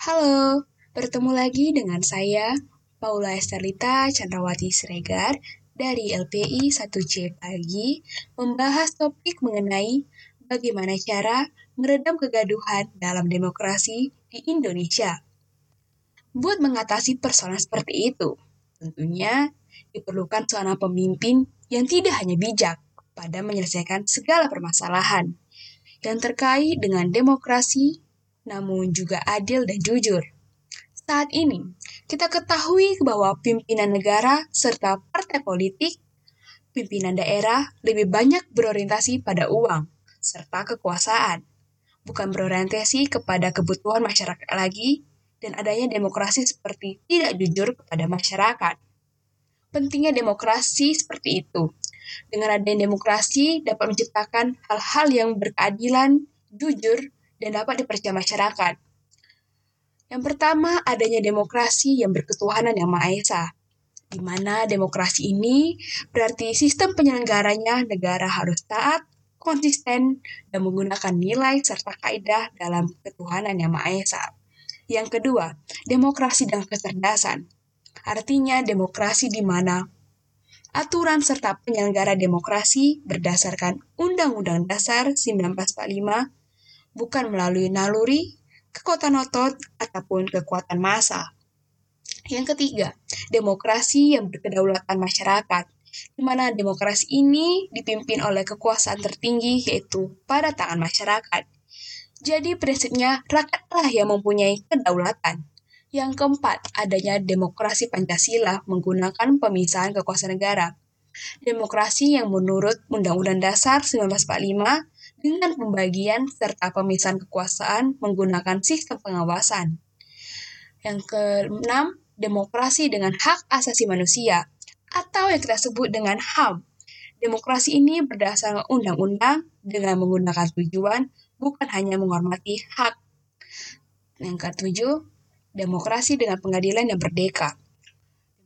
Halo, bertemu lagi dengan saya, Paula Estelita Chandrawati Siregar dari LPI 1C Pagi, membahas topik mengenai bagaimana cara meredam kegaduhan dalam demokrasi di Indonesia. Buat mengatasi persoalan seperti itu, tentunya diperlukan seorang pemimpin yang tidak hanya bijak pada menyelesaikan segala permasalahan yang terkait dengan demokrasi namun juga adil dan jujur. Saat ini, kita ketahui bahwa pimpinan negara serta partai politik, pimpinan daerah lebih banyak berorientasi pada uang serta kekuasaan, bukan berorientasi kepada kebutuhan masyarakat lagi dan adanya demokrasi seperti tidak jujur kepada masyarakat. Pentingnya demokrasi seperti itu. Dengan adanya demokrasi dapat menciptakan hal-hal yang berkeadilan, jujur, dan dapat dipercaya masyarakat. Yang pertama, adanya demokrasi yang berketuhanan yang Maha Esa, di mana demokrasi ini berarti sistem penyelenggaranya negara harus taat, konsisten, dan menggunakan nilai serta kaidah dalam ketuhanan yang Maha Esa. Yang kedua, demokrasi dengan kecerdasan. Artinya demokrasi di mana aturan serta penyelenggara demokrasi berdasarkan Undang-Undang Dasar 1945 bukan melalui naluri, kekuatan otot, ataupun kekuatan massa. Yang ketiga, demokrasi yang berkedaulatan masyarakat, di mana demokrasi ini dipimpin oleh kekuasaan tertinggi yaitu pada tangan masyarakat. Jadi prinsipnya rakyatlah yang mempunyai kedaulatan. Yang keempat, adanya demokrasi Pancasila menggunakan pemisahan kekuasaan negara. Demokrasi yang menurut Undang-Undang Dasar 1945 dengan pembagian serta pemisahan kekuasaan menggunakan sistem pengawasan. Yang keenam, demokrasi dengan hak asasi manusia atau yang kita sebut dengan HAM. Demokrasi ini berdasarkan undang-undang dengan menggunakan tujuan bukan hanya menghormati hak. Yang ketujuh, demokrasi dengan pengadilan yang merdeka.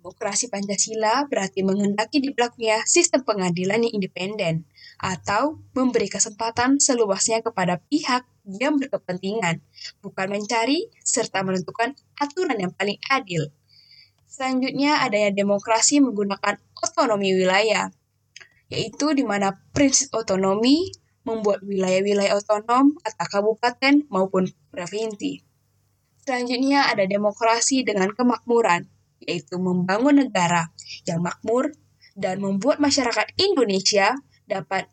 Demokrasi Pancasila berarti menghendaki diberlakunya sistem pengadilan yang independen atau memberi kesempatan seluasnya kepada pihak yang berkepentingan, bukan mencari serta menentukan aturan yang paling adil. Selanjutnya adanya demokrasi menggunakan otonomi wilayah, yaitu di mana prinsip otonomi membuat wilayah-wilayah otonom atau kabupaten maupun provinsi. Selanjutnya ada demokrasi dengan kemakmuran, yaitu membangun negara yang makmur dan membuat masyarakat Indonesia dapat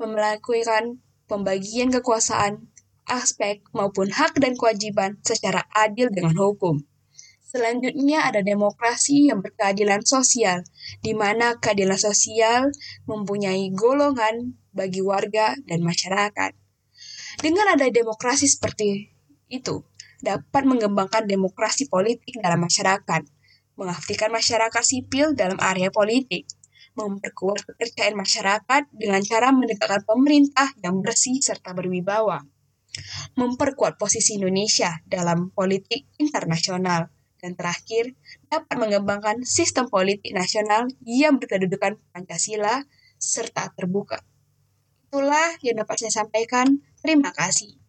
melakukan pembagian kekuasaan, aspek maupun hak dan kewajiban secara adil dengan hukum. Selanjutnya ada demokrasi yang berkeadilan sosial, di mana keadilan sosial mempunyai golongan bagi warga dan masyarakat. Dengan ada demokrasi seperti itu, dapat mengembangkan demokrasi politik dalam masyarakat, mengaktifkan masyarakat sipil dalam area politik, memperkuat kepercayaan masyarakat dengan cara menegakkan pemerintah yang bersih serta berwibawa, memperkuat posisi Indonesia dalam politik internasional, dan terakhir, dapat mengembangkan sistem politik nasional yang berkedudukan Pancasila serta terbuka. Itulah yang dapat saya sampaikan. Terima kasih.